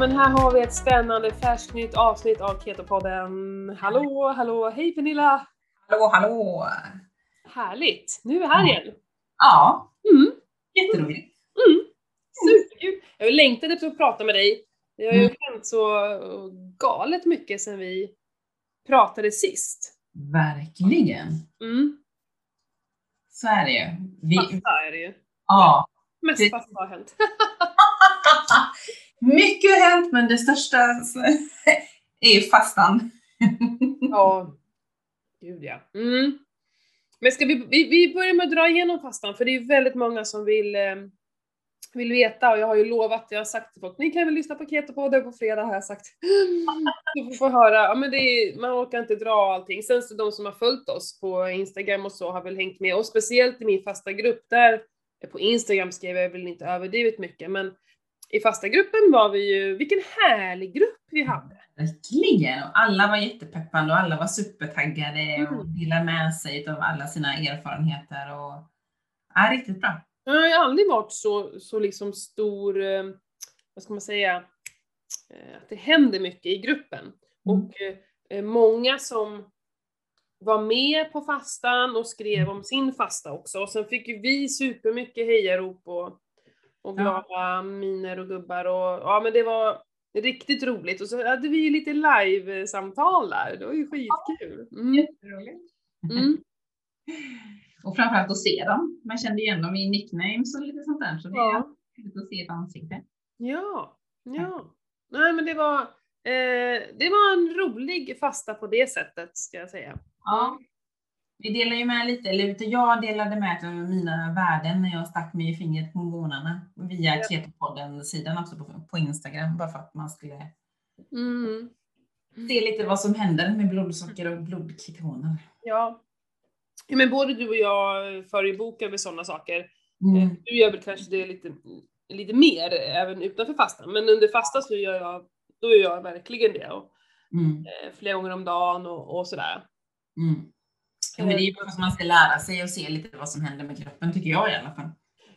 men här har vi ett spännande färskt nytt avsnitt av Ketopodden. Hallå, hallå, hej Pernilla! Hallå, hallå! Härligt! Nu är vi här igen. Ja, Mm, jätteroligt. mm. Superkul! Jag har längtat efter att prata med dig. Det har ju Mm. hänt så galet mycket sedan vi pratade sist. Verkligen. Mm. Så är det ju. Vi, Fasta är det ju. ja. Mest Det- fasta har hänt. Mycket har hänt, men det största är ju fastan. Ja, gud ja. Mm. Men ska vi, vi, vi börjar med att dra igenom fastan, för det är ju väldigt många som vill, eh, vill veta och jag har ju lovat, jag har sagt till folk, ni kan väl lyssna på Keto-podden på fredag har jag sagt. Du får få höra, ja men det är, man orkar inte dra allting. Sen så de som har följt oss på Instagram och så har väl hängt med, och speciellt i min fasta grupp där, på Instagram skrev jag väl inte överdrivet mycket, men i fasta gruppen var vi ju, vilken härlig grupp vi hade. Verkligen. Och alla var jättepeppande och alla var supertaggade och Mm. delade med sig av alla sina erfarenheter. Och... Ja, riktigt bra. Jag har aldrig varit så, så liksom stor, eh, vad ska man säga, eh, att det händer mycket i gruppen. Mm. Och eh, många som var med på fastan och skrev om sin fasta också. Och sen fick ju vi supermycket hejarop och, och Ja. glada miner och gubbar och ja men det var riktigt roligt. Och så hade vi ju lite live-samtal där, det var ju skitkul. Mm. Jätteroligt. Mm. Och framförallt att se dem. Man kände igen dem i nicknames och lite sånt där. Så det är Ja. roligt att se ett ansikte. Ja, ja. Nej men det var, eh, det var en rolig fasta på det sättet ska jag säga. Ja. Vi delar ju med lite, eller jag delade med mig av mina värden när jag stack mig i fingret på morgnarna via Ja. Ketopodden-sidan också på, på Instagram, bara för att man skulle Mm. se lite vad som händer med blodsocker och blodketoner. Ja. Men både du och jag förebokar med sådana saker. Mm. Eh, Du gör väl kanske det lite, lite mer även utanför fastan, men under fasta så gör jag, då gör jag verkligen det. Och, Mm. eh, flera gånger om dagen och, och sådär. Mm. Ja, men det är ju bara för att man ska lära sig och se lite vad som händer med kroppen, tycker jag i alla fall.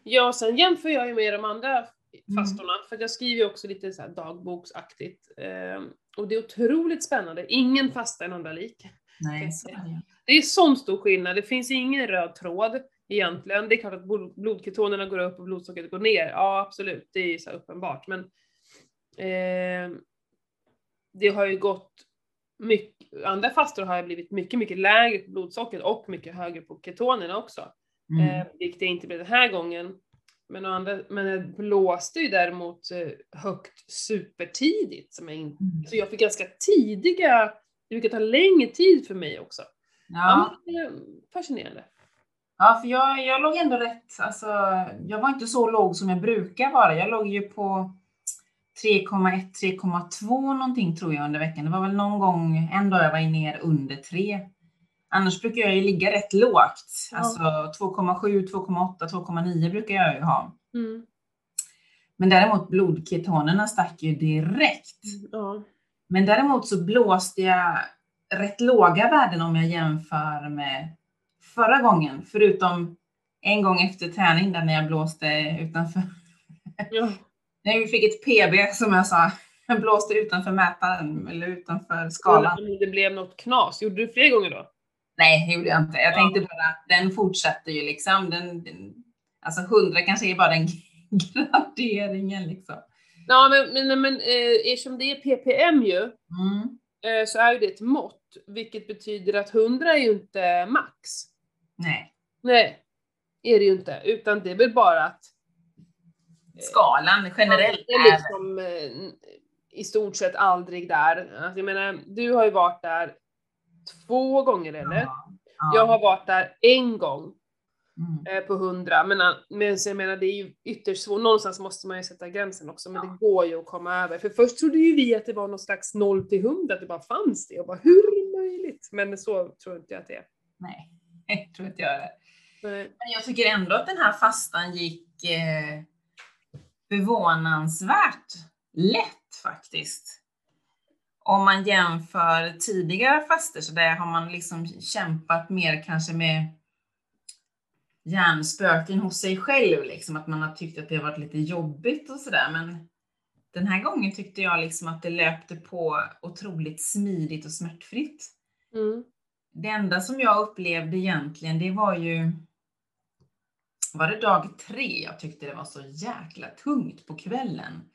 Ja, sen jämför jag ju med de andra Mm. fastorna, för att jag skriver ju också lite så dagboksaktigt. Eh, och det är otroligt spännande. Ingen fasta är en andra lik. Nej, så är det. Det är sån stor skillnad, det finns ingen röd tråd egentligen. Det är klart att blod- blodketonerna går upp och blodsockret går ner. Ja, absolut, det är så uppenbart. Men eh, det har ju gått mycket, andra fastor har ju blivit mycket, mycket lägre på blodsockret och mycket högre på ketonerna också. Mm. Eh, vilket det inte blev den här gången. Men, andra, men det blåste ju däremot eh, högt supertidigt. Som jag, in, Mm. så jag fick ganska tidiga, det brukar ta längre tid för mig också. Ja. Ja, är fascinerande. Ja, för jag, jag låg ändå rätt. Alltså, jag var inte så låg som jag brukar vara. Jag låg ju på 3,1, 3,2 någonting tror jag under veckan. Det var väl någon gång, en dag jag var ner under 3. Annars brukar jag ju ligga rätt lågt. Ja. Alltså 2,7, 2,8, 2,9 brukar jag ju ha. Mm. Men däremot blodketonerna stack ju direkt. Ja. Men däremot så blåste jag rätt låga värden om jag jämför med förra gången. Förutom en gång efter träning där när jag blåste utanför. Ja. När vi fick ett PB som jag sa. Jag blåste utanför mätaren eller utanför skalan. Om det blev något knas, gjorde du fler gånger då? Nej, det gjorde jag inte. Jag Ja. tänkte bara den fortsätter ju liksom. Den, den, alltså 100 kanske är bara den graderingen liksom. Ja, men, men, men eh, eftersom det är ppm ju, Mm. eh, så är ju det ett mått, vilket betyder att 100 är ju inte max. Nej, Nej, är det ju inte, utan det är väl bara att skalan generellt det är liksom eh, i stort sett aldrig där. Alltså, jag menar, du har ju varit där två gånger eller? Ja, Jag har varit där en gång Mm. eh, på 100, men, eh, men så jag menar det är ju ytterst svårt, någonstans måste man ju sätta gränsen också, men det går ju att komma över. För först trodde ju vi att det var någon slags 0 till 100, att det bara fanns det, och bara hur är det möjligt? Men så tror inte jag att det är. Nej, jag tror inte jag det. Men jag tycker ändå att den här fastan gick eh, förvånansvärt lätt faktiskt. Om man jämför tidigare faster så där har man liksom kämpat mer kanske med hjärnspöken hos sig själv, liksom att man har tyckt att det har varit lite jobbigt och sådär. Men den här gången tyckte jag liksom att det löpte på otroligt smidigt och smärtfritt. Mm. Det enda som jag upplevde egentligen, det var ju var det dag tre jag tyckte det var så jäkla tungt på kvällen.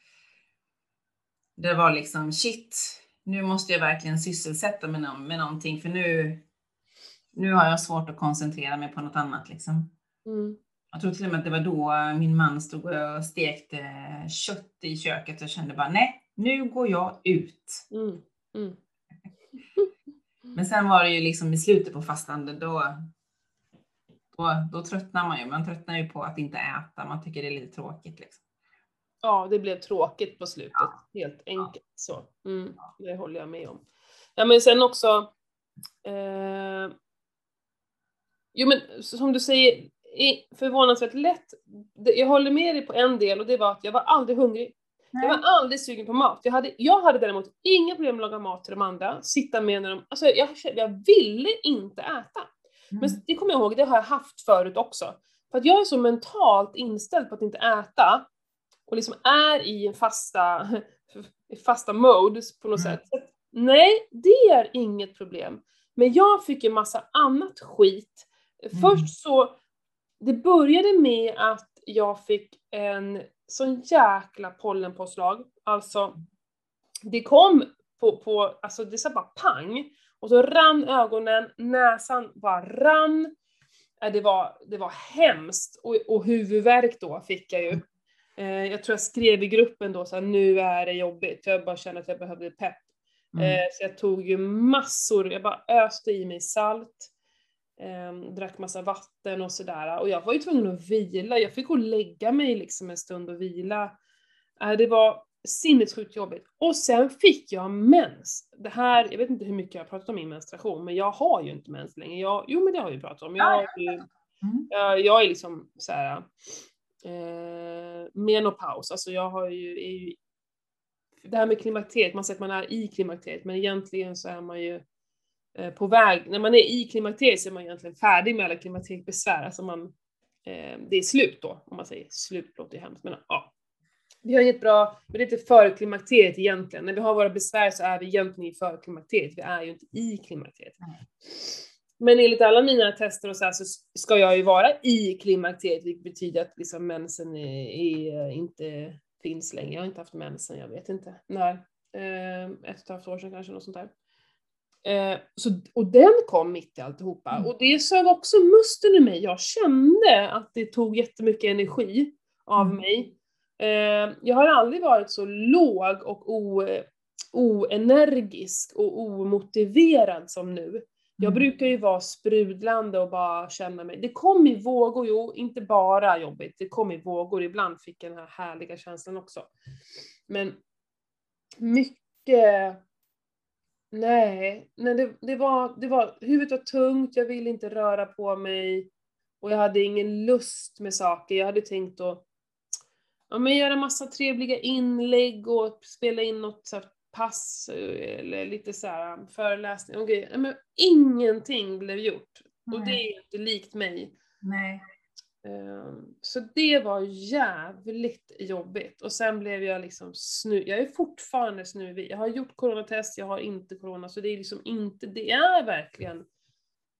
Det var liksom shit, nu måste jag verkligen sysselsätta mig med någonting för nu, nu har jag svårt att koncentrera mig på något annat liksom. Mm. Jag tror till och med att det var då min man stod och stekte kött i köket och kände bara nej, nu går jag ut. Mm. Mm. Men sen var det ju liksom i slutet på fastan, då, då, då tröttnar man ju. Man tröttnar ju på att inte äta. Man tycker det är lite tråkigt. Liksom. Ja, det blev tråkigt på slutet. Helt enkelt så. Mm, det håller jag med om. Ja, men sen också. Eh, jo, men som du säger, förvånansvärt lätt. Jag håller med dig på en del och det var att jag var aldrig hungrig. Nej. Jag var aldrig sugen på mat. Jag hade, jag hade däremot inga problem med att laga mat till de andra, sitta med när de, alltså jag, jag ville inte äta. Mm. Men det kommer jag ihåg, det har jag haft förut också. För att jag är så mentalt inställd på att inte äta och liksom är i en fasta, fasta mode på något mm. sätt. Så, nej, det är inget problem. Men jag fick en massa annat skit. Mm. Först så, det började med att jag fick en sån jäkla pollenpåslag. Alltså, det kom på, på alltså det sa bara pang. Och så rann ögonen, näsan bara rann. Äh, det var, det var hemskt. Och, och huvudvärk då fick jag ju. Eh, jag tror jag skrev i gruppen då så här, nu är det jobbigt. Jag bara kände att jag behövde pepp. Mm. Eh, så jag tog ju massor, jag bara öste i mig salt. Eh, drack massa vatten och sådär. Och jag var ju tvungen att vila. Jag fick gå och lägga mig liksom en stund och vila. Eh, det var sinnessjukt jobbigt. Och sen fick jag mens. Det här, jag vet inte hur mycket jag har pratat om min menstruation, men jag har ju inte mens längre. Jag, jo men det har vi pratat om. Jag, ju, mm. jag, jag är liksom såhär, eh, menopaus, alltså jag har ju, är ju, det här med klimakteriet, man säger att man är i klimakteriet, men egentligen så är man ju eh, på väg, när man är i klimakteriet så är man egentligen färdig med alla klimakteriebesvär, alltså man, eh, det är slut då, om man säger slut låter ju hemskt, men ja, vi har inget bra, vi är inte före klimakteriet egentligen. När vi har våra besvär så är vi egentligen i klimakteriet. vi är ju inte i klimakteriet. Men enligt alla mina tester och så, här så ska jag ju vara i klimakteriet, vilket betyder att liksom mensen är, är, inte finns längre. Jag har inte haft mensen, jag vet inte när. Eh, ett och ett halvt år sedan kanske, något sånt där. Eh, så, och den kom mitt i alltihopa. Mm. Och det sög också musten ur mig. Jag kände att det tog jättemycket energi av mm. mig. Eh, jag har aldrig varit så låg och o, oenergisk och omotiverad som nu. Jag mm. brukar ju vara sprudlande och bara känna mig, det kom i vågor, jo inte bara jobbigt, det kom i vågor, ibland fick jag den här härliga känslan också. Men mycket, nej, nej det, det, var, det var, huvudet var tungt, jag ville inte röra på mig och jag hade ingen lust med saker, jag hade tänkt att ja, men göra massa trevliga inlägg och spela in något så pass eller lite så här föreläsning och grejer. Men ingenting blev gjort. Nej. Och det är inte likt mig. Nej. Ehm, så det var jävligt jobbigt. Och sen blev jag liksom snu... Jag är fortfarande snuvig. Jag har gjort coronatest, jag har inte corona, så det är liksom inte, det är verkligen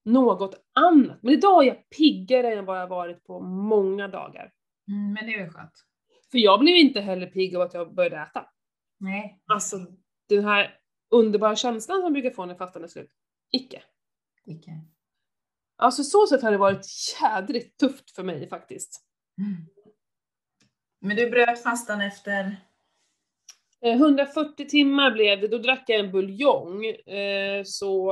något annat. Men idag är jag piggare än vad jag varit på många dagar. Mm, men det är ju skönt. För jag blev inte heller pigg av att jag började äta. Nej. Alltså den här underbara känslan som brukar få när fastan är slut. Icke. Icke. Alltså så sätt har det varit jädrigt tufft för mig faktiskt. Mm. Men du bröt fastan efter? 140 eh, timmar blev det, då drack jag en buljong. Eh, så,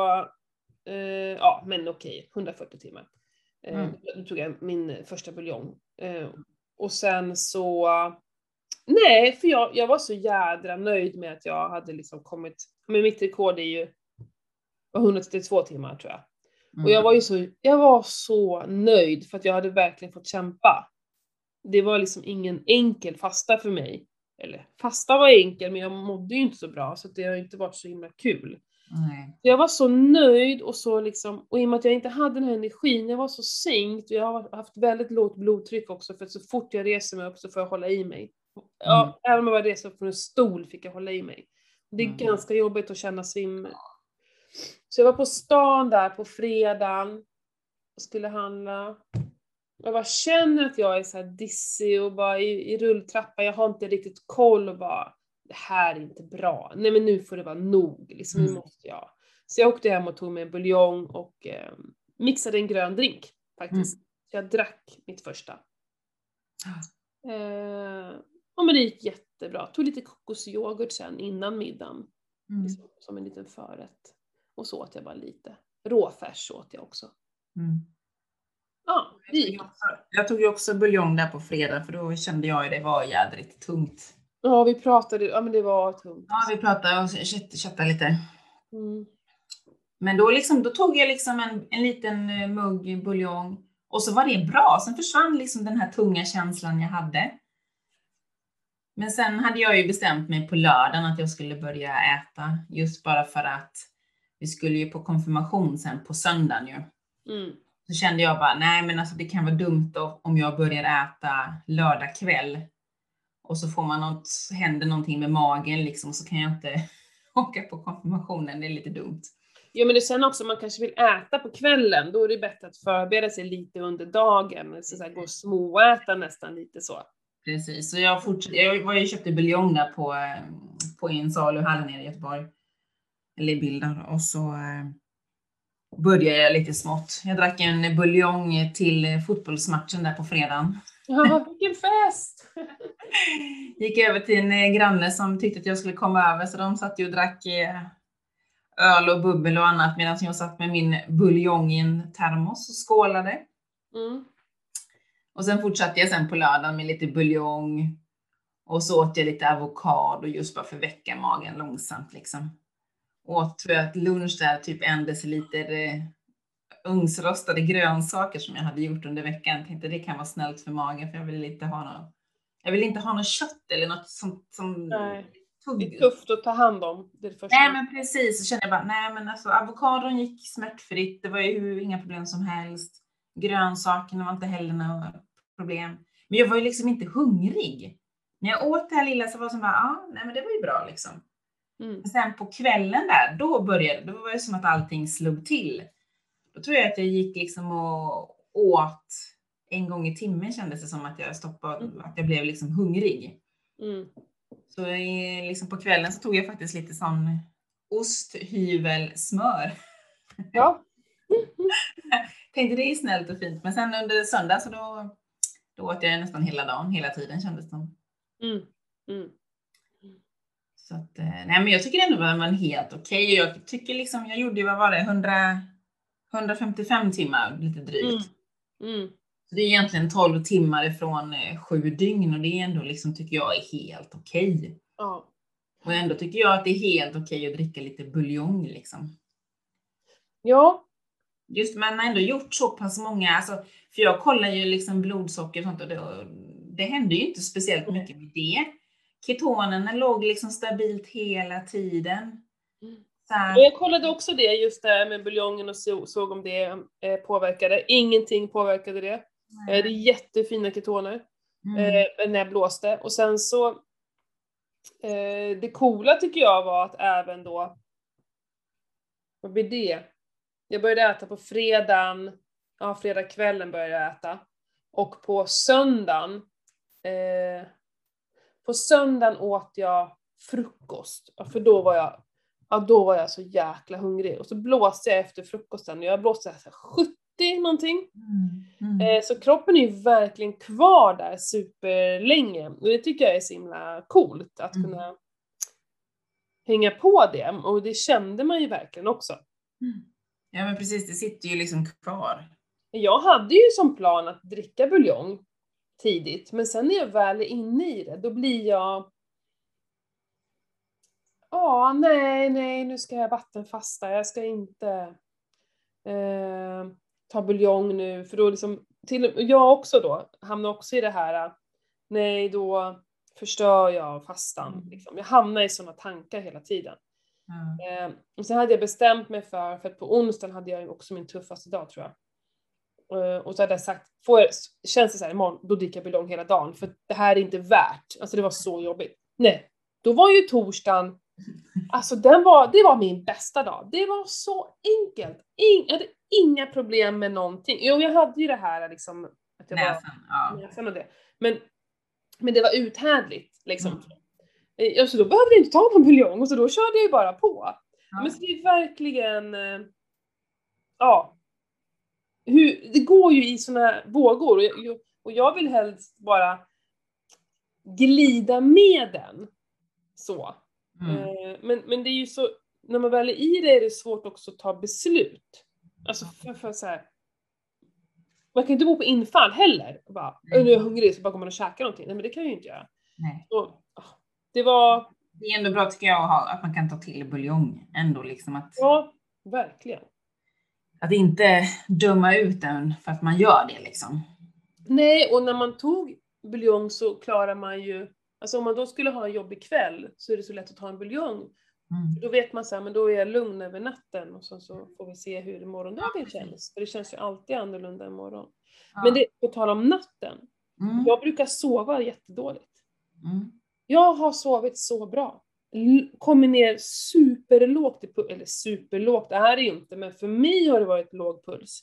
eh, ja men okej, 140 timmar. Mm. Då tog jag min första buljong. Och sen så, nej, för jag, jag var så jädra nöjd med att jag hade liksom kommit, men mitt rekord är ju 132 timmar tror jag. Mm. Och jag var ju så, jag var så nöjd för att jag hade verkligen fått kämpa. Det var liksom ingen enkel fasta för mig. Eller fasta var enkel, men jag mådde ju inte så bra så det har inte varit så himla kul. Nej. Jag var så nöjd och så liksom, och i och med att jag inte hade den här energin, jag var så sänkt och jag har haft väldigt lågt blodtryck också för att så fort jag reser mig upp så får jag hålla i mig. Ja, Mm. även om jag resa upp från en stol fick jag hålla i mig. Det är Mm. ganska jobbigt att känna svimmer. Så jag var på stan där på fredagen och skulle handla. Jag bara känner att jag är så här dissig och bara i, i rulltrappan, jag har inte riktigt koll och bara det här är inte bra. Nej men nu får det vara nog, liksom nu Mm. måste jag. Så jag åkte hem och tog mig en buljong och eh, mixade en grön drink faktiskt. Så jag drack mitt första. Eh, och men det gick jättebra. Tog lite kokosyoghurt sen innan middagen, Mm. liksom, som en liten förrätt. Och så åt jag bara lite. Råfärs åt jag också. Mm. Ja, det Jag gick. jag tog ju också buljong där på fredag för då kände jag ju det var jädrigt tungt. Ja, vi pratade, ja men det var tungt. Ja, vi pratade och chatt- chattade lite. Mm. Men då, liksom, då tog jag liksom en, en liten eh, mugg buljong och så var det bra. Sen försvann liksom den här tunga känslan jag hade. Men sen hade jag ju bestämt mig på lördagen att jag skulle börja äta just bara för att vi skulle ju på konfirmation sen på söndagen ju. Mm. Så kände jag bara, nej men alltså det kan vara dumt om jag börjar äta lördag kväll och så får man något, händer någonting med magen liksom så kan jag inte åka på konfirmationen, det är lite dumt. Ja men det sen också man kanske vill äta på kvällen, då är det bättre att förbereda sig lite under dagen, så här, gå och småäta nästan lite så. Precis, så jag fortsatte, jag var ju köpte buljong där på, på en saluhall nere i Göteborg. Eller i Bilden och så eh, började jag lite smått. Jag drack en buljong till fotbollsmatchen där på fredagen. Ja, vilken fest! Gick över till en eh, granne som tyckte att jag skulle komma över så de satt ju och drack eh, öl och bubbel och annat medan jag satt med min buljong i en termos och skålade. Mm. Och sen fortsatte jag sen på lördagen med lite buljong. Och så åt jag lite avokado just bara för att väcka magen långsamt liksom. Åt tror jag att lunch där typ en deciliter eh, ugnsrostade grönsaker som jag hade gjort under veckan. Tänkte det kan vara snällt för magen för jag vill inte ha något. Jag vill inte ha något kött eller något sånt som Nej. Det är tufft att ta hand om, det är det första. Nej men precis, så kände jag bara, nej men alltså avokadon gick smärtfritt, det var ju inga problem som helst. Grönsakerna var inte heller några problem. Men jag var ju liksom inte hungrig. När jag åt det här lilla så var det som bara, ja, nej men det var ju bra liksom. Mm. Sen på kvällen där, då började, då var det som att allting slog till. Då tror jag att jag gick liksom och åt en gång i timmen kändes det som att jag stoppade, Mm. att jag blev liksom hungrig. Mm. Så i, liksom på kvällen så tog jag faktiskt lite sån osthyvelsmör. Ja. Tänkte det är snällt och fint. Men sen under söndag så då, då åt jag nästan hela dagen, hela tiden kändes det som. Mm. Mm. Så att, eh, nej men jag tycker ändå att man helt okej. Jag tycker liksom, jag gjorde ju, vad var det, 100, 155 timmar lite drygt. Mm. Så det är egentligen 12 timmar ifrån eh, sju dygn och det är ändå liksom, tycker jag är helt okej. Ja. Och ändå tycker jag att det är helt okej att dricka lite buljong liksom. Ja. Just man har ändå gjort så pass många, alltså, för jag kollar ju liksom blodsocker och sånt och det, det hände ju inte speciellt mycket med det. Ketonerna låg liksom stabilt hela tiden. Så Jag kollade också det, just det här med buljongen och så, såg om det eh, påverkade. Ingenting påverkade det. Eh, det är jättefina ketoner. mm, eh, när jag blåste. Och sen så, eh, det coola tycker jag var att även då, vad blir det? Jag började äta på fredagen, ja fredagskvällen började jag äta. Och på söndagen, eh, på söndagen åt jag frukost. För då var jag, ja då var jag så jäkla hungrig. Och så blåste jag efter frukosten, jag blåste så här 70 någonting. mm, mm. Eh, Så kroppen är ju verkligen kvar där superlänge. Och det tycker jag är så himla coolt att Mm. kunna hänga på det. Och det kände man ju verkligen också. Mm. Ja men precis, det sitter ju liksom kvar. Jag hade ju som plan att dricka buljong tidigt, men sen när jag väl är inne i det, då blir jag Ja, nej, nej, nu ska jag vattenfasta, jag ska inte eh, ta buljong nu, för då liksom, till, jag också då, hamnar också i det här, nej då förstör jag fastan. Mm. Liksom. Jag hamnar i sådana tankar hela tiden. Ja. Eh, och sen hade jag bestämt mig för, för att på onsdagen hade jag också min tuffaste dag tror jag. Eh, och så hade jag sagt, får jag, känns det så här imorgon, då dricker jag buljong hela dagen för det här är inte värt. Alltså det var så jobbigt. Nej, då var ju torsdagen, alltså den var, det var min bästa dag. Det var så enkelt. In, jag hade inga problem med någonting. Jo, jag hade ju det här liksom, att jag Näsan, var, ja. näsan och det. Men, men det var uthärdligt liksom. Mm. Eh, Så då behövde jag inte ta någon buljong, så då körde jag ju bara på. Ja. Men så det är verkligen, eh, ja. Hur, det går ju i såna vågor och jag, och jag vill helst bara glida med den. Så. Mm. Eh, Men, men det är ju så, när man väl är i det är det svårt också att ta beslut. Alltså för, för så här. Man kan inte bo på infall heller. Och bara, Nej. "Åh, nu är jag hungrig så bara går man och käkar någonting. Nej men det kan jag ju inte göra. Nej. Så, ah, det var, Det är ändå bra tycker jag att, ha, att man kan ta till buljong ändå liksom att, ja, verkligen. att inte döma ut den för att man gör det liksom. Nej, och när man tog buljong så klarar man ju, alltså om man då skulle ha en jobbig kväll så är det så lätt att ta en buljong. Mm. Då vet man så här, men då är jag lugn över natten och sen så får vi se hur morgondagen känns. För det känns ju alltid annorlunda imorgon. Ja. Men det, på tal om natten, Mm. jag brukar sova jättedåligt. Mm. Jag har sovit så bra. Kommer ner superlågt, i pu- eller superlågt, det här är ju inte, men för mig har det varit låg puls.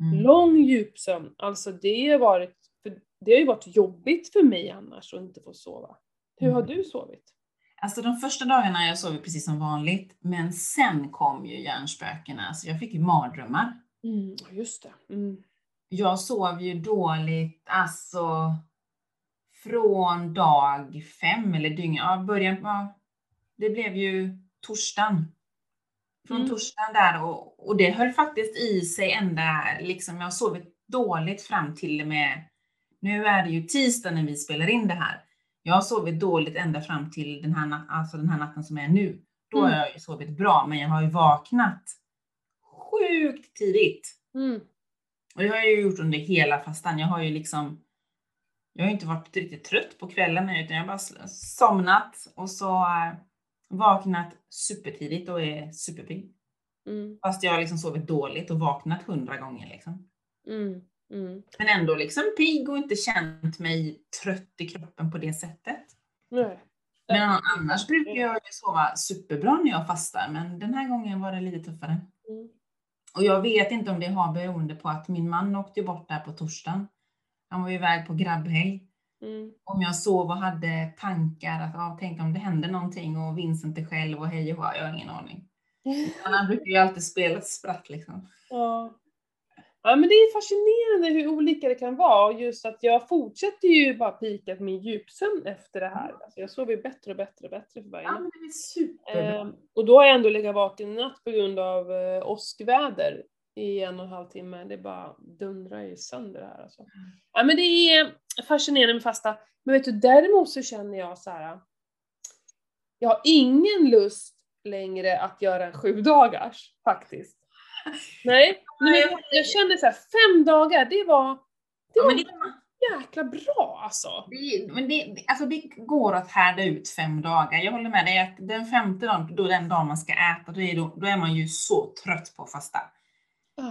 Mm. Lång djupsömn, alltså det har varit, för det har ju varit jobbigt för mig annars att inte få sova. Hur har Mm. du sovit? Alltså de första dagarna jag sov precis som vanligt, men sen kom ju hjärnspökena, så jag fick ju mardrömmar. Mm, just det. Mm. Jag sov ju dåligt, alltså från dag fem eller dygn, ja början, ja, det blev ju torsdagen. Från Mm. torsdagen där och, och det höll faktiskt i sig ända, liksom jag har sovit dåligt fram till och med, nu är det ju tisdag när vi spelar in det här. Jag har sovit dåligt ända fram till den här, nat- alltså den här natten som är nu. Då Mm. har jag ju sovit bra, men jag har ju vaknat sjukt tidigt. Mm. Och det har jag ju gjort under hela fastan. Jag har ju liksom, jag har inte varit riktigt trött på kvällen utan jag har bara somnat och så äh, vaknat supertidigt och är superpigg. Mm. Fast jag har liksom sovit dåligt och vaknat hundra gånger liksom. Mm. Mm. Men ändå liksom pigg och inte känt mig trött i kroppen på det sättet. Nej. Men an- annars brukar jag ju sova superbra när jag fastar, men den här gången var det lite tuffare. Mm. Och jag vet inte om det har beroende på att min man åkte bort där på torsdagen. Han var ju iväg på grabbhelg. Mm. Om jag sov och hade tankar att ah, tänk om det händer någonting och Vincent är själv och hej och hå, jag har ingen aning. Men han brukar ju alltid spela ett spratt liksom. Ja. ja, men det är fascinerande hur olika det kan vara och just att jag fortsätter ju bara pika på min djupsömn efter det här. Alltså jag sover ju bättre och bättre och bättre för varje Ja men det är. Ehm, och då har jag ändå legat vaken i natt på grund av eh, åskväder i en och en halv timme. Det bara dundrar ju sönder det här alltså. Ja men det är fascinerande med fasta. Men vet du, däremot så känner jag så här. Jag har ingen lust längre att göra en sju dagars faktiskt. Nej, men jag, jag känner så här, fem dagar, det var, det Ja, var men det, jäkla bra alltså. det, men det, alltså det går att härda ut fem dagar. Jag håller med dig att den femte dagen, då den dagen man ska äta, då är, då, då är man ju så trött på att fasta.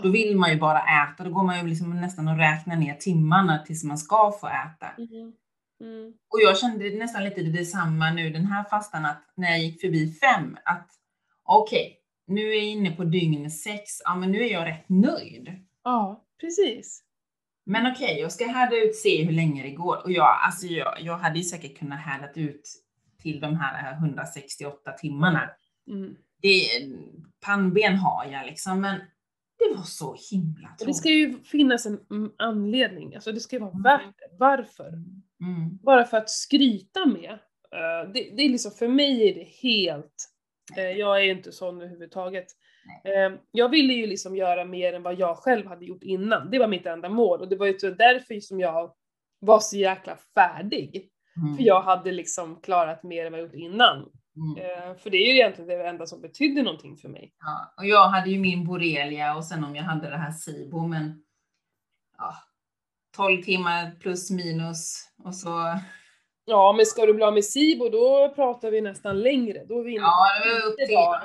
Då vill man ju bara äta, då går man ju liksom nästan och räknar ner timmarna tills man ska få äta. Mm. Mm. Och jag kände nästan lite detsamma nu den här fastan att när jag gick förbi fem att okej, nu är jag inne på dygn sex, ja men nu är jag rätt nöjd. Ja, precis. Men okej, jag ska härda ut, se hur länge det går. Och jag, alltså jag, jag hade ju säkert kunnat härda ut till de här 168 timmarna. Mm. Det, pannben har jag liksom, men det var så himla Och det tråkigt. ska ju finnas en mm, anledning, alltså det ska ju vara värt det. Varför? Mm. Bara för att skryta med. Eh, det, det är liksom, för mig är det helt, eh, jag är inte sån överhuvudtaget. Eh, jag ville ju liksom göra mer än vad jag själv hade gjort innan. Det var mitt enda mål och det var ju därför som jag var så jäkla färdig. Mm. För jag hade liksom klarat mer än vad jag gjort innan. Mm. Eh, för det är ju egentligen det enda som betydde någonting för mig. Ja, och jag hade ju min borrelia och sen om jag hade det här SIBO, men ja, 12 timmar plus minus och så. Ja, men ska du bli av med SIBO då pratar vi nästan längre. Då är vi inne Ja, det upp Det till, jag,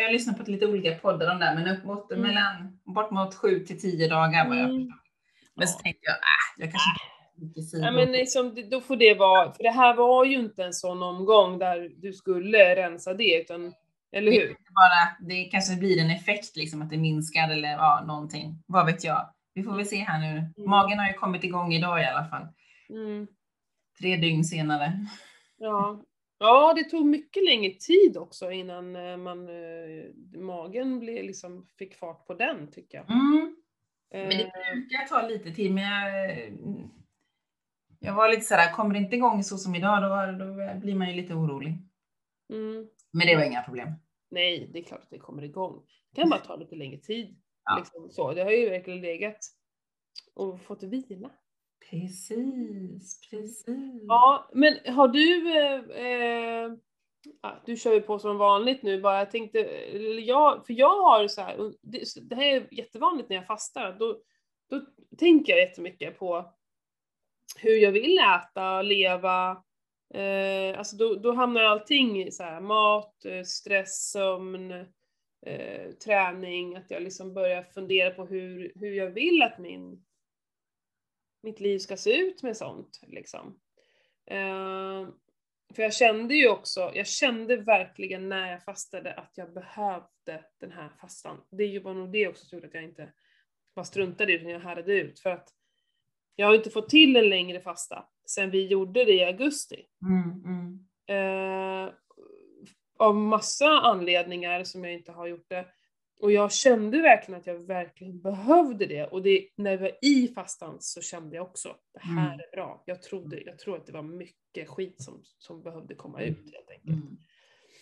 jag har lyssnat på lite olika poddar om det, men upp mot Mm. mellan bort mot 7 till 10 dagar vad jag Mm. förstår. Men så tänkte jag, äh, jag kanske inte Ja, men liksom, då får det vara, för det här var ju inte en sån omgång där du skulle rensa det, utan, eller Det hur? inte bara, det kanske blir en effekt liksom att det minskar eller ja, någonting. Vad vet jag. Vi får väl se här nu. Mm. Magen har ju kommit igång idag i alla fall. Mm. Tre dygn senare. Ja. ja, det tog mycket längre tid också innan eh, man, eh, magen blev, liksom, fick fart på den, tycker jag. Mm. Men det Eh, brukar ta lite tid, men jag, jag var lite sådär, kommer det inte igång så som idag, då, då blir man ju lite orolig. mm. Men det var inga problem. Nej, det är klart att det kommer igång. Det kan bara ta lite längre tid. Ja. Liksom så. Det har ju verkligen legat och fått vila. Precis, precis. Ja, men har du, eh, eh, du kör ju på som vanligt nu bara, jag tänkte, jag, för jag har så här, och det, det här är jättevanligt när jag fastar, då, då tänker jag jättemycket på hur jag vill äta, leva, eh, alltså då, då hamnar allting i så här, mat, eh, stress, sömn, eh, träning, att jag liksom börjar fundera på hur, hur jag vill att min mitt liv ska se ut med sånt. Liksom. Eh, för jag kände ju också, jag kände verkligen när jag fastade att jag behövde den här fastan. Det bara nog det också som gjorde att jag inte bara struntade i det, utan jag härdade ut. För att jag har inte fått till en längre fasta sen vi gjorde det i augusti. Mm, mm. Eh, av massa anledningar som jag inte har gjort det. Och jag kände verkligen att jag verkligen behövde det. Och det, när jag var i fastan så kände jag också, det här Mm. är bra. Jag trodde, jag tror att det var mycket skit som, som behövde komma ut helt enkelt. Mm.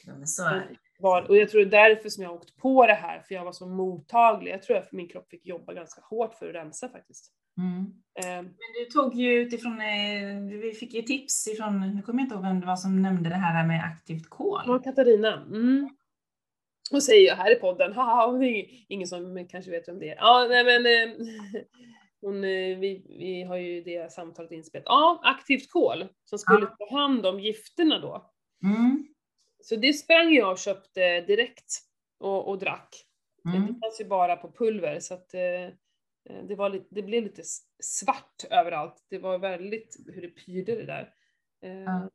Ja, så är det. Var, och jag tror det är därför som jag har åkt på det här, för jag var så mottaglig. Jag tror att min kropp fick jobba ganska hårt för att rensa faktiskt. Mm. Eh, Men du tog ju utifrån, eh, vi fick ju tips ifrån, nu kommer jag inte ihåg vem det var som nämnde det här med aktivt kol. Ja, Katarina. Mm. Och säger jag här i podden, haha, det är ingen som kanske vet vem det är. Ja, nej men eh, hon, eh, vi, vi har ju det samtalet inspelat. Ja, aktivt kol som skulle Ja. ta hand om gifterna då. Mm. Så det sprang jag och köpte direkt och, och drack. Mm. Det fanns ju bara på pulver så att eh, det, var lite, det blev lite svart överallt. Det var väldigt hur det pyrde det där. Eh, Ja.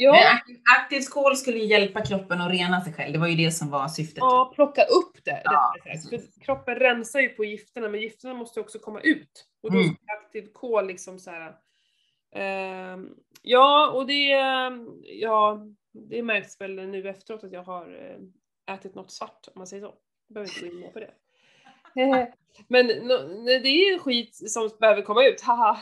Ja, Men ak- aktivt kol skulle hjälpa kroppen att rena sig själv. Det var ju det som var syftet. Ja, plocka upp det Ja. För kroppen rensar ju på gifterna, men gifterna måste också komma ut. Och då Mm. aktiv kol liksom så här. ehm, ja, och det, ja, det märks väl nu efteråt att jag har eh, ätit något svart, om man säger så. Jag behöver inte gå in på det. Men det är skit som behöver komma ut, haha.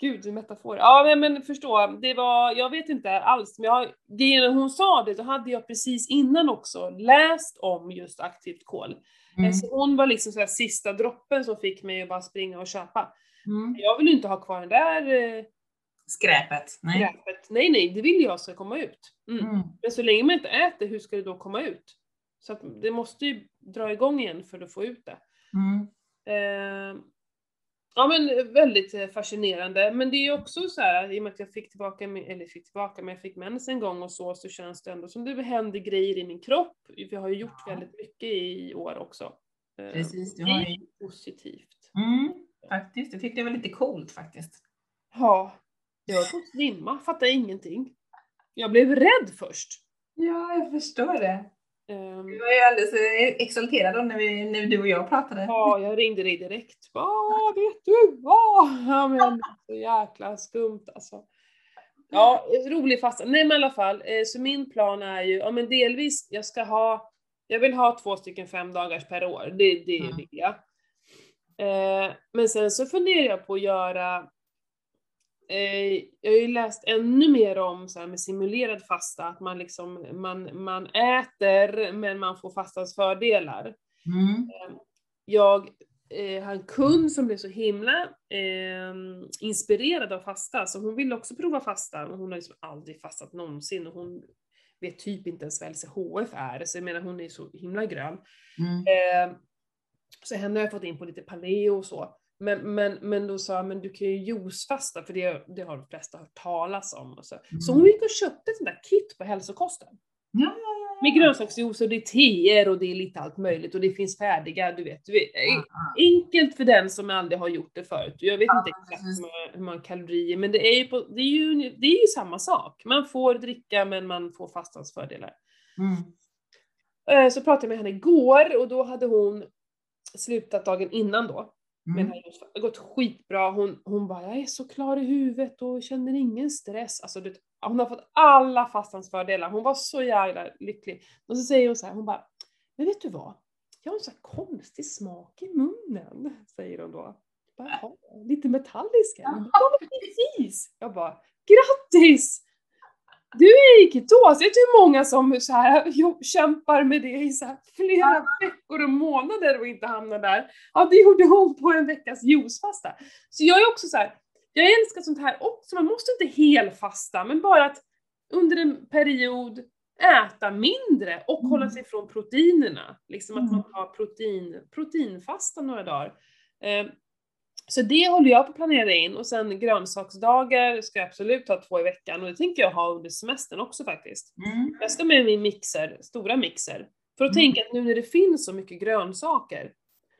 Gud, metafor. Ja, men, förstå, det var, jag vet inte alls, men jag, det, hon sa det, då hade jag precis innan också läst om just aktivt kol. Mm. Så hon var liksom så sista droppen som fick mig att bara springa och köpa. Mm. Jag vill ju inte ha kvar den där eh, Skräpet. Nej. skräpet. Nej, nej, det vill jag ska komma ut. Mm. Mm. Men så länge man inte äter, hur ska det då komma ut? Så att det måste ju dra igång igen för att få ut det. Mm. Eh, ja men väldigt eh, fascinerande. Men det är också så här, i och med att jag fick tillbaka, eller fick tillbaka, men jag fick mens en gång och så, så känns det ändå som det händer grejer i min kropp. Vi har ju gjort väldigt mycket i år också. Eh, Precis, du det har är ju... positivt. Mm. Faktiskt, jag tyckte det var lite coolt faktiskt. Ja, jag var på att svimma, fattade ingenting. Jag blev rädd först. Ja, jag förstår det. Ehm, Vi var ju alldeles eh, exalterade när, vi, när du och jag pratade. Ja, jag ringde dig direkt. Vad vet du vad? Ja, men så jäkla skumt alltså. Ja, rolig fasta. Nej men i alla fall, eh, så min plan är ju, ja men delvis, jag ska ha, jag vill ha två stycken fem dagars per år, det, det Mm. vill jag. Eh, men sen så funderar jag på att göra, jag har ju läst ännu mer om så här med simulerad fasta, att man liksom, man, man äter men man får fastans fördelar Mm. jag eh, har en kund som blev så himla eh, inspirerad av fasta, så hon ville också prova fasta. Men hon har liksom aldrig fastat någonsin och hon vet typ inte ens vad LCHF är, så jag menar hon är så himla grön. Mm. Eh, så henne har jag fått in på lite paleo och så. Men, men, men då sa jag, men du kan ju juicefasta, för det, det har de flesta hört talas om. Och så. så Mm. hon gick och köpte ett sånt där kit på hälsokosten. Ja, ja, ja, Med grönsaksjuice och det är teer och det är lite allt möjligt och det finns färdiga, du vet. Du vet enkelt för den som aldrig har gjort det förut. Jag vet inte exakt precis. hur många, hur många kalorier, men det är, ju på, det, är ju, det är ju samma sak. Man får dricka men man får fastans fördelar. Mm. Eh, Så pratade jag med henne igår och då hade hon slutat dagen innan då. Men Mm. det har gått- skitbra. Hon, hon bara, jag är så klar i huvudet och känner ingen stress. Alltså, du hon har fått alla fastans fördelar. Hon var så jävla lycklig. Och så säger hon så här, hon bara, men vet du vad? Jag har en så konstig smak i munnen, säger hon då. Bara, "Jaha, lite metallisk. eller?" Hon bara, Ja, precis! Jag bara, grattis! Du är i ketos. Vet hur många som så här, kämpar med det i så här flera veckor och månader och inte hamnar där? Ja, det gjorde hon på en veckas juicefasta. Så jag är också så här, jag älskar sånt här också. Man måste inte helfasta, men bara att under en period äta mindre och Mm. hålla sig från proteinerna. Liksom att Mm. man tar protein, proteinfasta några dagar. Eh, så det håller jag på att planera in och sen grönsaksdagar ska jag absolut ha två i veckan och det tänker jag ha under semestern också faktiskt. Mm. Jag ska med min mixer, stora mixer. För att Mm. tänka att nu när det finns så mycket grönsaker,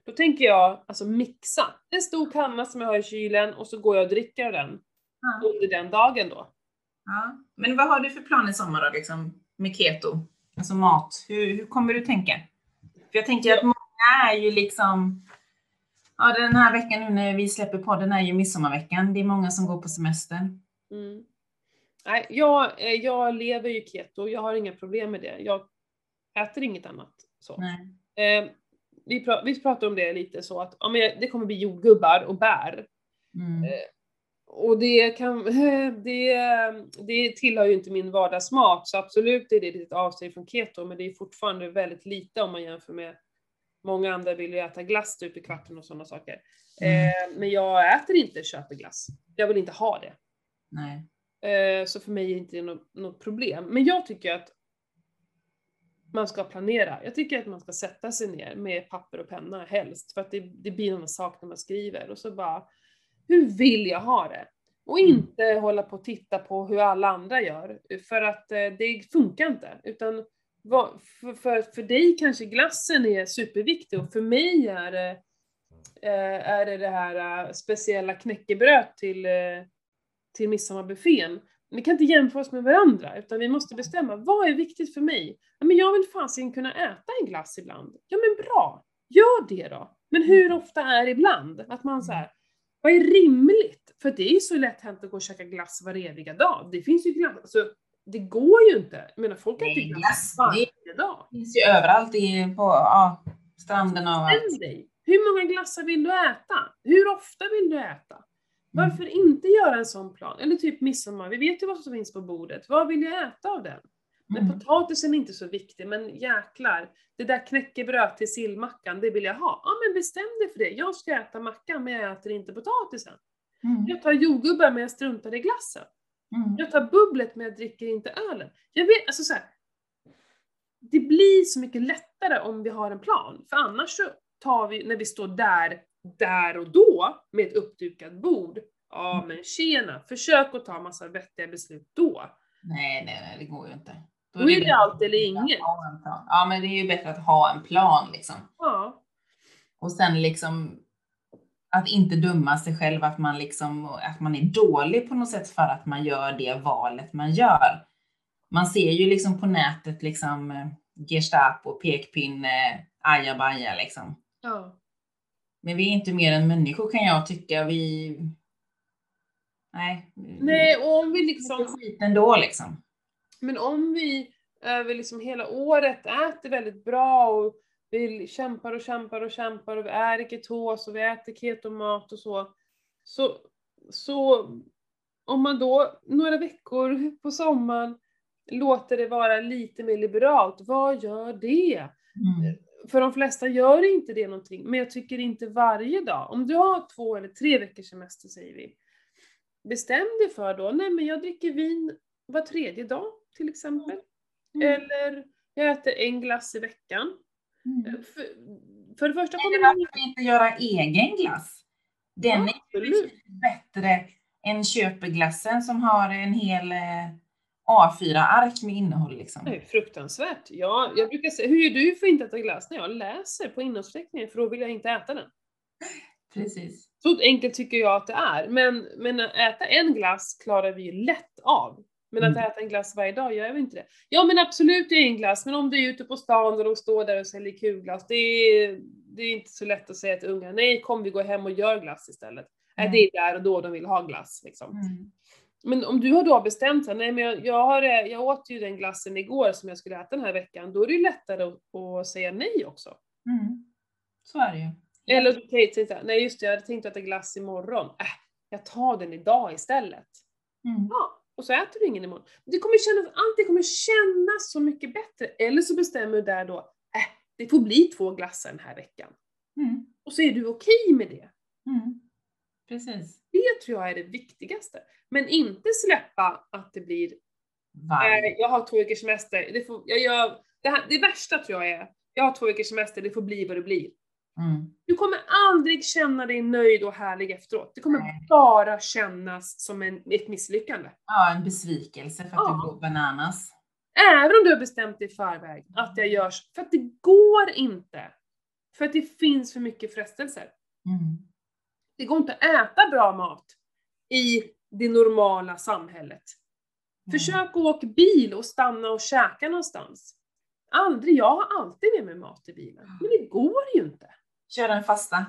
då tänker jag alltså mixa. En stor kanna som jag har i kylen och så går jag och dricker den Ja. under den dagen då. Ja. Men vad har du för plan i sommar då, liksom, med keto? Alltså mat. Hur, hur kommer du tänka? För jag tänker att många är ju liksom, ja den här veckan nu när vi släpper podden är ju midsommarveckan. Det är många som går på semester. Mm. Nej, jag, eh, jag lever ju keto, jag har inga problem med det. Jag äter inget annat. Så. Nej. Eh, vi, pra- vi pratar om det lite så att ja, men det kommer bli jordgubbar och bär. Mm. Eh, Och det, kan, det, det tillhör ju inte min vardagsmat, så absolut är det ett avsteg från keto, men det är fortfarande väldigt lite om man jämför med Många andra vill ju äta glass stup i kvarten och sådana saker. Mm. Eh, men jag äter inte köpeglass. Jag vill inte ha det. Nej. Eh, så för mig är inte det något, något problem. Men jag tycker att man ska planera. Jag tycker att man ska sätta sig ner med papper och penna helst. För att det, det blir någon sak när man skriver. Och så bara, hur vill jag ha det? Och Mm. inte hålla på och titta på hur alla andra gör. För att eh, det funkar inte. Utan vad, för, för, för dig kanske glassen är superviktig och för mig är det, eh, är det det här eh, speciella knäckebröd till, eh, till midsommarbuffén. Vi kan inte jämföra oss med varandra, utan vi måste bestämma vad är viktigt för mig? Ja, men jag vill fasiken kunna äta en glass ibland. Ja men bra, gör det då. Men hur ofta är ibland? Att man så här, vad är rimligt? För det är ju så lätt hänt att gå och käka glass var eviga dag. Det finns ju glass, alltså, det går ju inte. Jag menar folk Nej, ju glass varje dag. Det finns ju överallt i, på ja, stranden och allt. Dig. Hur många glassar vill du äta? Hur ofta vill du äta? Varför inte göra en sån plan? Eller typ midsommar, vi vet ju vad som finns på bordet. Vad vill jag äta av den? Men Mm. potatisen är inte så viktig, men jäklar. Det där knäckebröd till sillmackan, det vill jag ha. Ja men bestäm dig för det. Jag ska äta mackan, men jag äter inte potatisen. Mm. Jag tar jordgubbar, men jag struntar i glassen. Mm. Jag tar bubblet, men jag dricker inte ölen. Jag vet, alltså så här, Det blir så mycket lättare om vi har en plan. För annars så tar vi, när vi står där, där och då, med ett uppdukat bord. Ja men tjena, försök att ta massa vettiga beslut då. Nej, nej, nej, det går ju inte. Då är det bättre allt eller inget. Ja, men det är ju bättre att ha en plan liksom. Ja. Och sen liksom att inte döma sig själv att man liksom, att man är dålig på något sätt för att man gör det valet man gör. Man ser ju liksom på nätet liksom eh, Gestapo, pekpinne, ajabaja liksom. ja. Men vi är inte mer än människor kan jag tycka. Vi... Nej. Nej, och om vi Det är liksom skit ändå liksom. Men om vi över liksom hela året äter väldigt bra och vi kämpar och kämpar och kämpar och vi är i ketos och vi äter ketomat och så, så, så om man då några veckor på sommaren låter det vara lite mer liberalt, vad gör det? Mm. För de flesta gör inte det någonting, men jag tycker inte varje dag. Om du har två eller tre veckors semester säger vi, bestäm dig för då, nej men jag dricker vin var tredje dag till exempel. Mm. Eller jag äter en glass i veckan. Mm. För, för det första kommer det varför inte göra egen glass? Den är Absolut. betydligt bättre än köpeglassen som har en hel eh, A4-ark med innehåll liksom. Det är fruktansvärt. Ja, jag brukar säga, hur gör du för att inte äta glass? När jag läser på innehållsförteckningen, för då vill jag inte äta den. Precis. Så enkelt tycker jag att det är. Men, men att äta en glass klarar vi ju lätt av. Men att Mm. äta en glass varje dag gör vi inte det. Ja men absolut det är en glass, men om du är ute på stan och de står där och säljer kulglass, det är, det är inte så lätt att säga till unga, nej kom vi går hem och gör glass istället. Mm. det är där och då de vill ha glass liksom. Mm. Men om du har då bestämt dig, nej men jag, jag, har, jag åt ju den glassen igår som jag skulle äta den här veckan, då är det ju lättare att, att säga nej också. Mm. Så är det ju. Eller du kan ju tänka, nej just det, jag hade tänkt äta glass imorgon. Äh, jag tar den idag istället. Mm. Ja, och så äter du ingen imorgon. Det kommer kännas, allt kommer kännas så mycket bättre. Eller så bestämmer du där då, äh, det får bli två glassar den här veckan. Mm. Och så är du okej med det. Mm. Precis. Det tror jag är det viktigaste. Men inte släppa att det blir. Nej, jag har två veckors semester. Det, får, jag gör, det, här, det värsta tror jag är, jag har två veckors semester, det får bli vad det blir. Mm. Du kommer aldrig känna dig nöjd och härlig efteråt. Det kommer Nej. bara kännas som en, ett misslyckande. Ja, en besvikelse för att Ja. du går bananas. Även om du har bestämt dig i förväg att jag gör. För att det går inte. För att det finns för mycket frestelser. Mm. Det går inte att äta bra mat i det normala samhället. Mm. Försök att åka bil och stanna och käka någonstans. Aldrig, jag har alltid med mig mat i bilen. Men det går ju inte. Köra en fasta.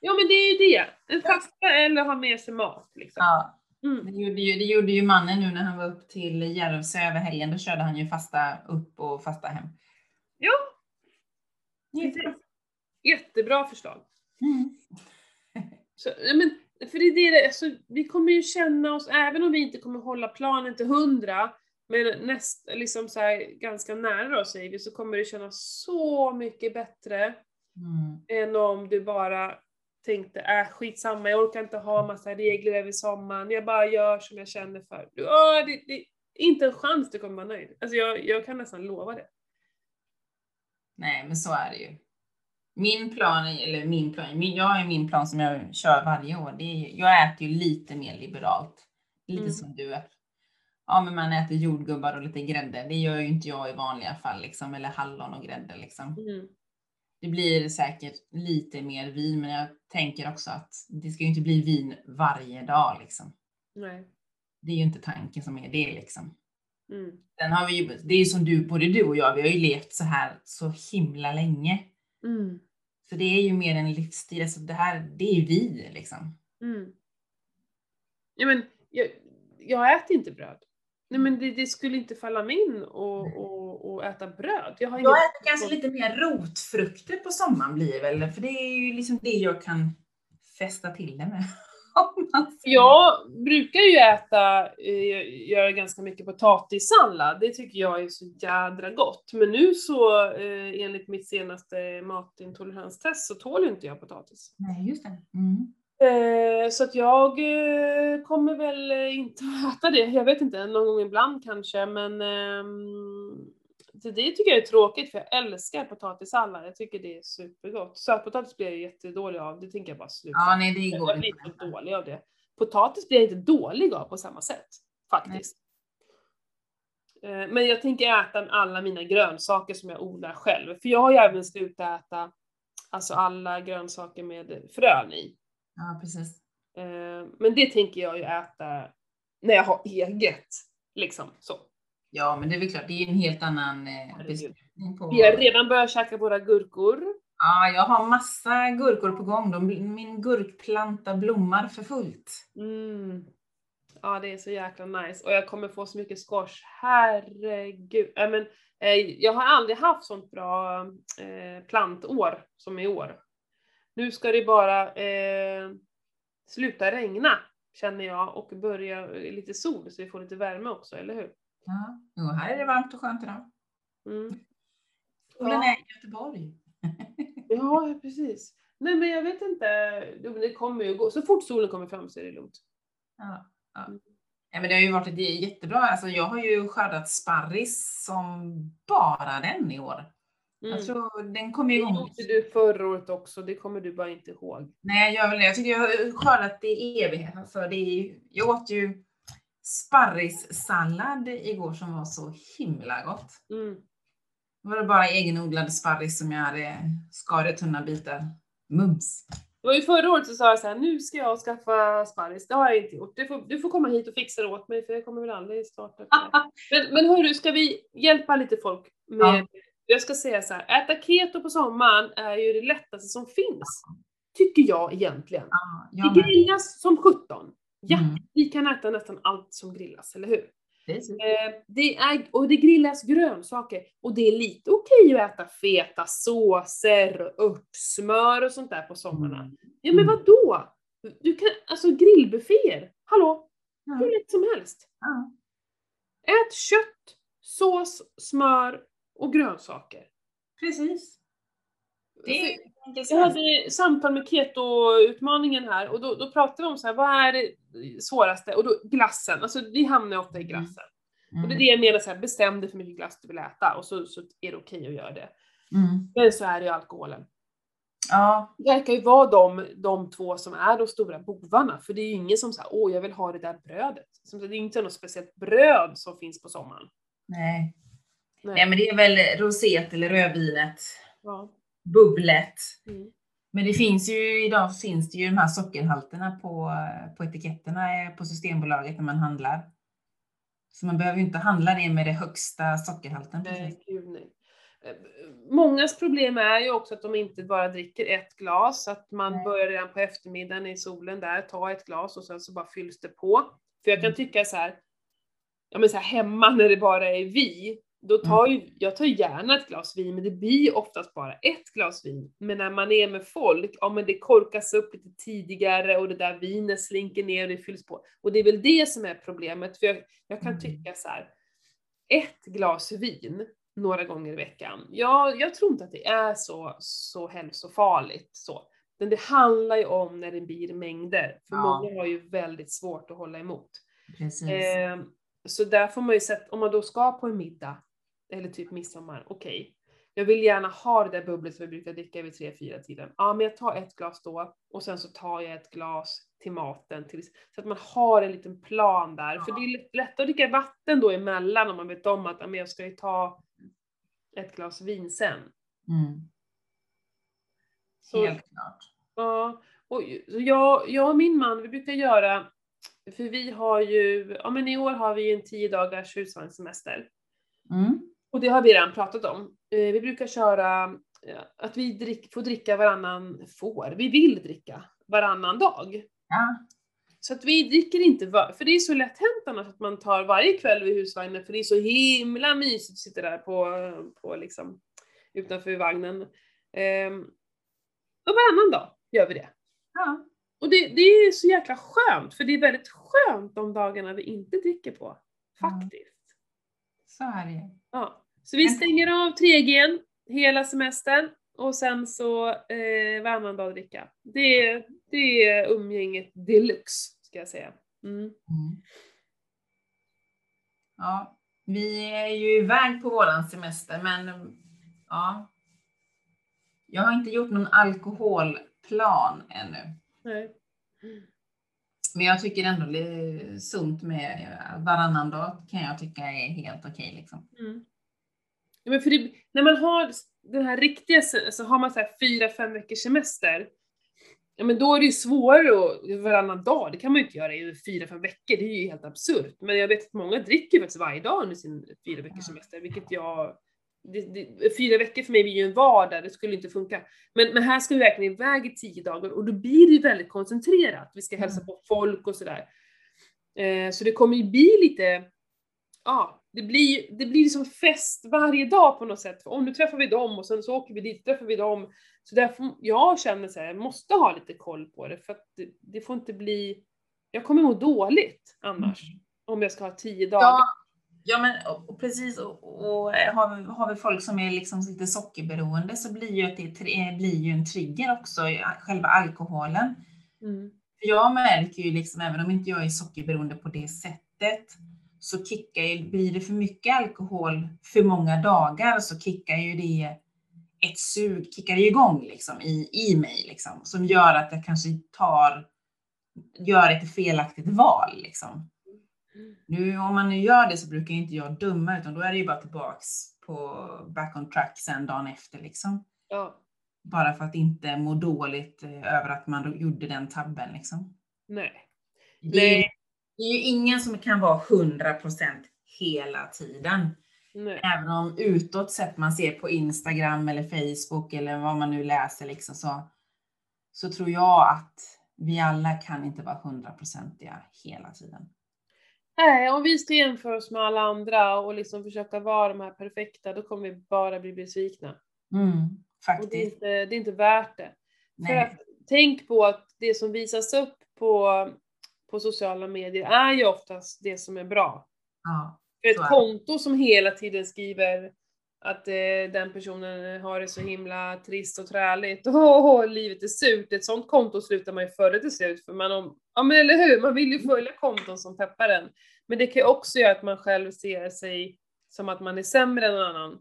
Ja men det är ju det. En fasta eller ha med sig mat liksom. Ja, Mm. det gjorde, ju, det gjorde ju mannen nu när han var upp till Järvsö över helgen. Då körde han ju fasta upp och fasta hem. Ja. Jättebra. Jättebra förslag. Mm. Så, men, för det är det, alltså, vi kommer ju känna oss, även om vi inte kommer hålla planen till hundra, men näst, liksom så här, ganska nära då säger vi, så kommer det kännas så mycket bättre Mm. än om du bara tänkte, äh skitsamma, jag orkar inte ha massa regler över sommaren, jag bara gör som jag känner för. Åh, det, det, inte en chans du kommer vara nöjd. Alltså jag, jag kan nästan lova det. Nej, men så är det ju. Min plan, eller min plan, min, jag har min plan som jag kör varje år. Det är, jag äter ju lite mer liberalt. Lite Mm. som du är. Ja, men man äter jordgubbar och lite grädde. Det gör ju inte jag i vanliga fall liksom. Eller hallon och grädde liksom. Mm. Det blir säkert lite mer vin, men jag tänker också att det ska ju inte bli vin varje dag liksom. Nej. Det är ju inte tanken som är det liksom. Mm. Sen har vi ju, det är ju som du, både du och jag, vi har ju levt så här så himla länge. Mm. Så det är ju mer en livsstil, alltså det här, det är ju vi liksom. Mm. Ja, men, jag, jag äter inte bröd. Nej men det, det skulle inte falla mig in och, och, och äta bröd. Jag har Jag äter kanske lite mer rotfrukter på sommaren blir väl, för det är ju liksom det jag kan fästa till det med. Jag brukar ju äta, eh, göra ganska mycket potatissallad. Det tycker jag är så jädra gott. Men nu så, eh, enligt mitt senaste matintoleranstest, så tål ju inte jag potatis. Nej, just det. Mm. Eh, så att jag eh, kommer väl eh, inte att äta det. Jag vet inte, någon gång ibland kanske, men ehm, det, tycker jag är tråkigt för jag älskar potatissallad. Jag tycker det är supergott. Sötpotatis blir jag jättedålig av, det tänker jag bara sluta. Ja, nej, det går jag blir inte. dålig av det. Potatis blir jag inte dålig av på samma sätt, faktiskt. Eh, Men jag tänker äta alla mina grönsaker som jag odlar själv. För jag har ju även slutat äta alltså alla grönsaker med frön i. Ja, precis. Eh, Men det tänker jag ju äta när jag har eget. Liksom så. Ja, men det är väl klart, det är en helt annan eh, på... Vi har redan börjat käka våra gurkor. Ja, jag har massa gurkor på gång. De, min gurkplanta blommar för fullt. Mm. Ja, det är så jäkla nice. Och jag kommer få så mycket squash. Herregud. Äh, men, eh, jag har aldrig haft sånt bra eh, plantår som i år. Nu ska det bara eh, sluta regna, känner jag, och börja eh, lite sol så vi får lite värme också, eller hur? Ja, jo, här är det varmt och skönt idag. Mm. Solen Ja. är i Göteborg. Ja, precis. Nej, men jag vet inte. Det kommer ju gå. Så fort solen kommer fram så är det lugnt. Ja, ja. ja, men det har ju varit jättebra. Alltså, jag har ju skördat sparris som bara den i år. Mm. Jag tror den kommer Det igång. gjorde du förra året också, det kommer du bara inte ihåg. Nej, jag gör väl det. Jag tycker jag har skördat det i evighet. Alltså, det är, jag åt ju sparrissallad igår som var så himla gott. Mm. Det var det bara egenodlad sparris som jag hade skarit tunna bitar. Mums! Det var ju förra året så sa jag så här, nu ska jag skaffa sparris. Det har jag inte gjort. Du får, du får komma hit och fixa det åt mig för jag kommer väl aldrig starta. men, men hörru, ska vi hjälpa lite folk med, ja. Jag ska säga så här, äta keto på sommaren är ju det lättaste som finns. Tycker jag egentligen. Ja, det grillas som 17. Ja, mm. vi kan äta nästan allt som grillas, eller hur? Det är, eh, det är, och det grillas grönsaker och det är lite okej att äta feta såser och örtsmör och sånt där på sommarna. Mm. Ja men vad då? Du kan, alltså grillbufféer, hallå? Ja. Hur lätt som helst. Ja. Ät kött, sås, smör och grönsaker. Precis. Det jag hade samtal med keto-utmaningen här och då, då pratade vi om så här, vad är det svåraste? Och då glassen, alltså vi hamnar ofta i glassen. Mm. Och det är det jag menar, så här, bestäm dig för mycket glass du vill äta och så, så är det okej okay att göra det. Mm. Men så är det ju alkoholen. Ja. Det verkar ju vara de, de två som är de stora bovarna, för det är ju ingen som säger åh jag vill ha det där brödet. Det är inte något speciellt bröd som finns på sommaren. Nej. Nej, Nej men det är väl roset eller rödvinet. Ja bubblet. Mm. Men det finns ju, idag finns det ju de här sockerhalterna på, på etiketterna på Systembolaget när man handlar. Så man behöver ju inte handla det med det högsta sockerhalten. Nej, gud nej. Eh, mångas problem är ju också att de inte bara dricker ett glas, att man nej. börjar redan på eftermiddagen i solen där, ta ett glas och sen så bara fylls det på. För jag kan mm. tycka så här, ja men så här hemma när det bara är vi, då mm. tar ju, jag tar gärna ett glas vin, men det blir oftast bara ett glas vin. Men när man är med folk, ja men det korkas upp lite tidigare och det där vinet slinker ner och det fylls på. Och det är väl det som är problemet, för jag, jag kan mm. tycka så här, ett glas vin några gånger i veckan, ja, jag tror inte att det är så, så hälsofarligt så. Men det handlar ju om när det blir mängder, för ja. många har ju väldigt svårt att hålla emot. Precis. Eh, så där får man ju sett, om man då ska på en middag, eller typ midsommar, okej. Okay. Jag vill gärna ha det där bubblet som vi brukar dricka vid tre, fyra tiden. Ja, men jag tar ett glas då och sen så tar jag ett glas till maten. Till, så att man har en liten plan där. Ja. För det är lätt att dricka vatten då emellan om man vet om att men jag ska ju ta ett glas vin sen. Mm. Så, Helt klart. Ja, och jag, jag och min man, vi brukar göra, för vi har ju, ja men i år har vi en tio dagars husvagnssemester. Mm. Och det har vi redan pratat om. Eh, vi brukar köra att vi drick, får dricka varannan, får, vi vill dricka varannan dag. Ja. Så att vi dricker inte, för det är så lätt hänt annars att man tar varje kväll vid husvagnen för det är så himla mysigt att sitta där på, på liksom, utanför vagnen. Ehm, och varannan dag gör vi det. Ja. Och det, det är så jäkla skönt, för det är väldigt skönt de dagarna vi inte dricker på. Faktiskt. Ja. Så är det Ja. Så vi stänger av 3G hela semestern och sen så eh, varannan dag dricka. Det, det är umgänget deluxe, ska jag säga. Mm. Mm. Ja, vi är ju iväg på våran semester, men ja. Jag har inte gjort någon alkoholplan ännu. Nej. Men jag tycker ändå det är sunt med varannan dag kan jag tycka är helt okej okay, liksom. Mm. Ja, men för det, när man har den här riktiga, så har man så här fyra, fem veckors semester, ja men då är det ju svårare att, varannan dag, det kan man ju inte göra i fyra, fem veckor, det är ju helt absurt. Men jag vet att många dricker faktiskt varje dag under sin fyra veckors semester, vilket jag det, det, fyra veckor för mig blir ju en vardag, det skulle inte funka. Men, men här ska vi verkligen iväg i tio dagar och då blir det ju väldigt koncentrerat. Vi ska hälsa mm. på folk och sådär. Eh, så det kommer ju bli lite, ja, det blir, det blir liksom fest varje dag på något sätt. För om nu träffar vi dem och sen så åker vi dit, träffar vi dem. Så därför, jag känner så här, jag måste ha lite koll på det för att det, det får inte bli, jag kommer må dåligt annars. Mm. Om jag ska ha tio dagar. Ja, ja men och, precis. Och, och, har, vi, har vi folk som är liksom lite sockerberoende så blir ju, det, blir ju en trigger också, själva alkoholen. Mm. Jag märker ju liksom, även om inte jag är sockerberoende på det sättet, så kickar ju, blir det för mycket alkohol för många dagar så kickar ju det ett sug, kickar det igång liksom i, i mig liksom, som gör att jag kanske tar, gör ett felaktigt val liksom. Nu om man nu gör det så brukar inte jag döma utan då är det ju bara tillbaks på back on track sen dagen efter liksom. Ja. Bara för att inte må dåligt eh, över att man gjorde den tabben liksom. Nej. Det Nej. Det är ju ingen som kan vara 100% hela tiden. Nej. Även om utåt sett man ser på Instagram eller Facebook eller vad man nu läser liksom så, så tror jag att vi alla kan inte vara hundraprocentiga hela tiden. Nej, om vi ska jämföra oss med alla andra och liksom försöka vara de här perfekta, då kommer vi bara bli besvikna. Mm, Och det är faktiskt. inte, det är inte värt det. För att, tänk på att det som visas upp på, på sociala medier är ju oftast det som är bra. Ja, För ett konto som hela tiden skriver att eh, den personen har det så himla trist och träligt, åh, livet är surt. Ett sånt konto slutar man ju före till slut, för man, om, ja men eller hur, man vill ju följa konton som peppar en. Men det kan ju också göra att man själv ser sig som att man är sämre än någon annan.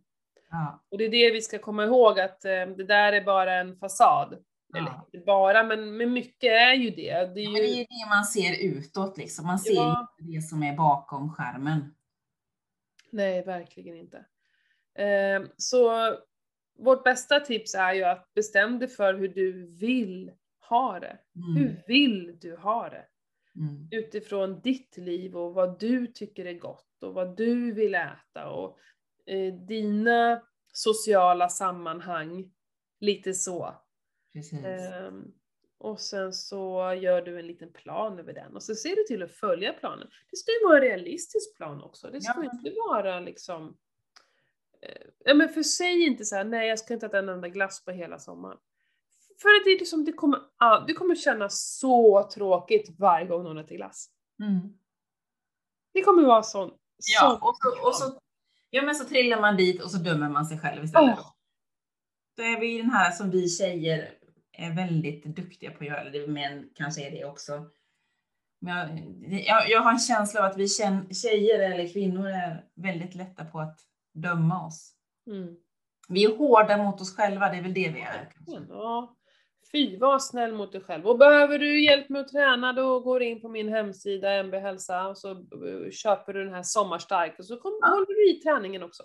ja, Och det är det vi ska komma ihåg, att eh, det där är bara en fasad. Eller Ja. inte bara, men, men mycket är ju det. Det är Men det är ju, ju det man ser utåt liksom. Man ser Ja. ju det som är bakom skärmen. nej, verkligen inte. Eh, så vårt bästa tips är ju att bestäm dig för hur du vill ha det. Mm. Hur vill du ha det? Mm. Utifrån ditt liv och vad du tycker är gott och vad du vill äta och eh, dina sociala sammanhang. Lite så. Precis. Ehm, och sen så gör du en liten plan över den och så ser du till att följa planen. Det ska ju vara en realistisk plan också. Det ska Ja. inte vara liksom... eh, Ja men för säg inte så här, nej jag ska inte äta en enda glass på hela sommaren. För att det är liksom, det kommer, ah, det kommer kännas så tråkigt varje gång någon äter glass. Mm. Det kommer vara sån. Ja, sån- och så, och så, ja, men så trillar man dit och så dömer man sig själv istället. Åh, Då är vi den här som vi tjejer är väldigt duktiga på att göra, det män kanske är det också. Men jag, jag, jag har en känsla av att vi tjejer eller kvinnor är väldigt lätta på att döma oss. mm. Vi är hårda mot oss själva, det är väl det vi är. kanske. Ja. Fy, var snäll mot dig själv. Och behöver du hjälp med att träna, då går du in på min hemsida MB Hälsa och så eh, köper du den här Sommarstark och så kommer, Ja. håller du i träningen också.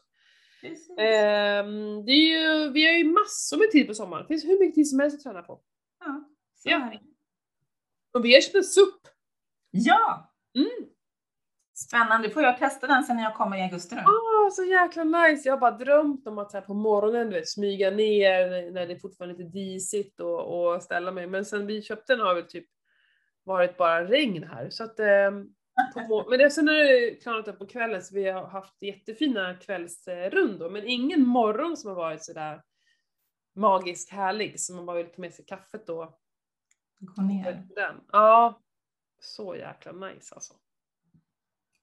Ehm, det är ju, vi har ju massor med tid på sommaren. Det finns hur mycket tid som helst att träna på. Ja, så Ja. är det. Och vi har köpt en SUP. ja, Mm. spännande. Får jag testa den sen när jag kommer i augusti då? Ah, så jäkla nice! Jag har bara drömt om att här på morgonen du vet, smyga ner när- det är fortfarande lite disigt och, och ställa mig. Men sen vi köpte den har väl typ varit bara regn här. Så att, mor- men det, sen har det klarnat upp på kvällen så vi har haft jättefina kvällsrundor. Men ingen morgon som har varit sådär magisk härlig. Så man bara vill ta med sig kaffet då. Gå ner. Den. Ja, så jäkla nice alltså.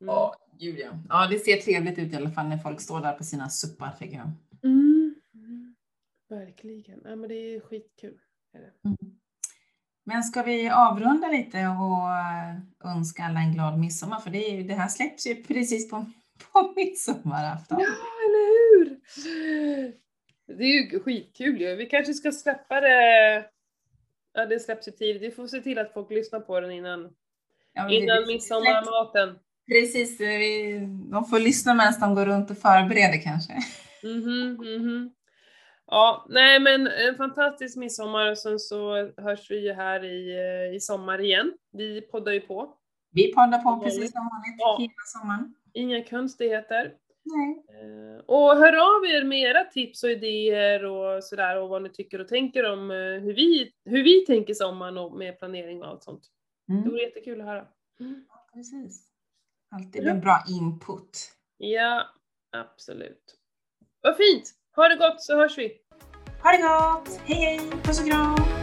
Mm. Ja, gud ja. Ja, det ser trevligt ut i alla fall när folk står där på sina suppar tycker jag. Mm. Mm. Verkligen. Ja, men det är skitkul. Är det. Mm. Men ska vi avrunda lite och eh, önska alla en glad midsommar? För det, är ju, det här släpps ju precis på, på midsommarafton. Ja, eller hur! Det är ju skitkul ju. Vi kanske ska släppa det... Ja, det släpps ju tidigt. Vi får se till att folk lyssnar på den innan, Ja, innan midsommarmaten. Precis, vi, de får lyssna medan de går runt och förbereder kanske. Mhm, mhm. Ja, nej men en fantastisk midsommar och sen så hörs vi ju här i, eh, i sommar igen. Vi poddar ju på. Vi poddar på precis som vanligt Ja. hela sommaren. Inga konstigheter. Nej. Eh, Och hör av er med era tips och idéer och sådär och vad ni tycker och tänker om eh, hur vi, hur vi tänker sommaren och med planering och allt sånt. Det Mm, vore jättekul att höra. Mm. precis. Alltid en bra input. Ja, absolut. Vad fint! Ha det gott så hörs vi! Ha det gott! Hej hej! Puss och kram!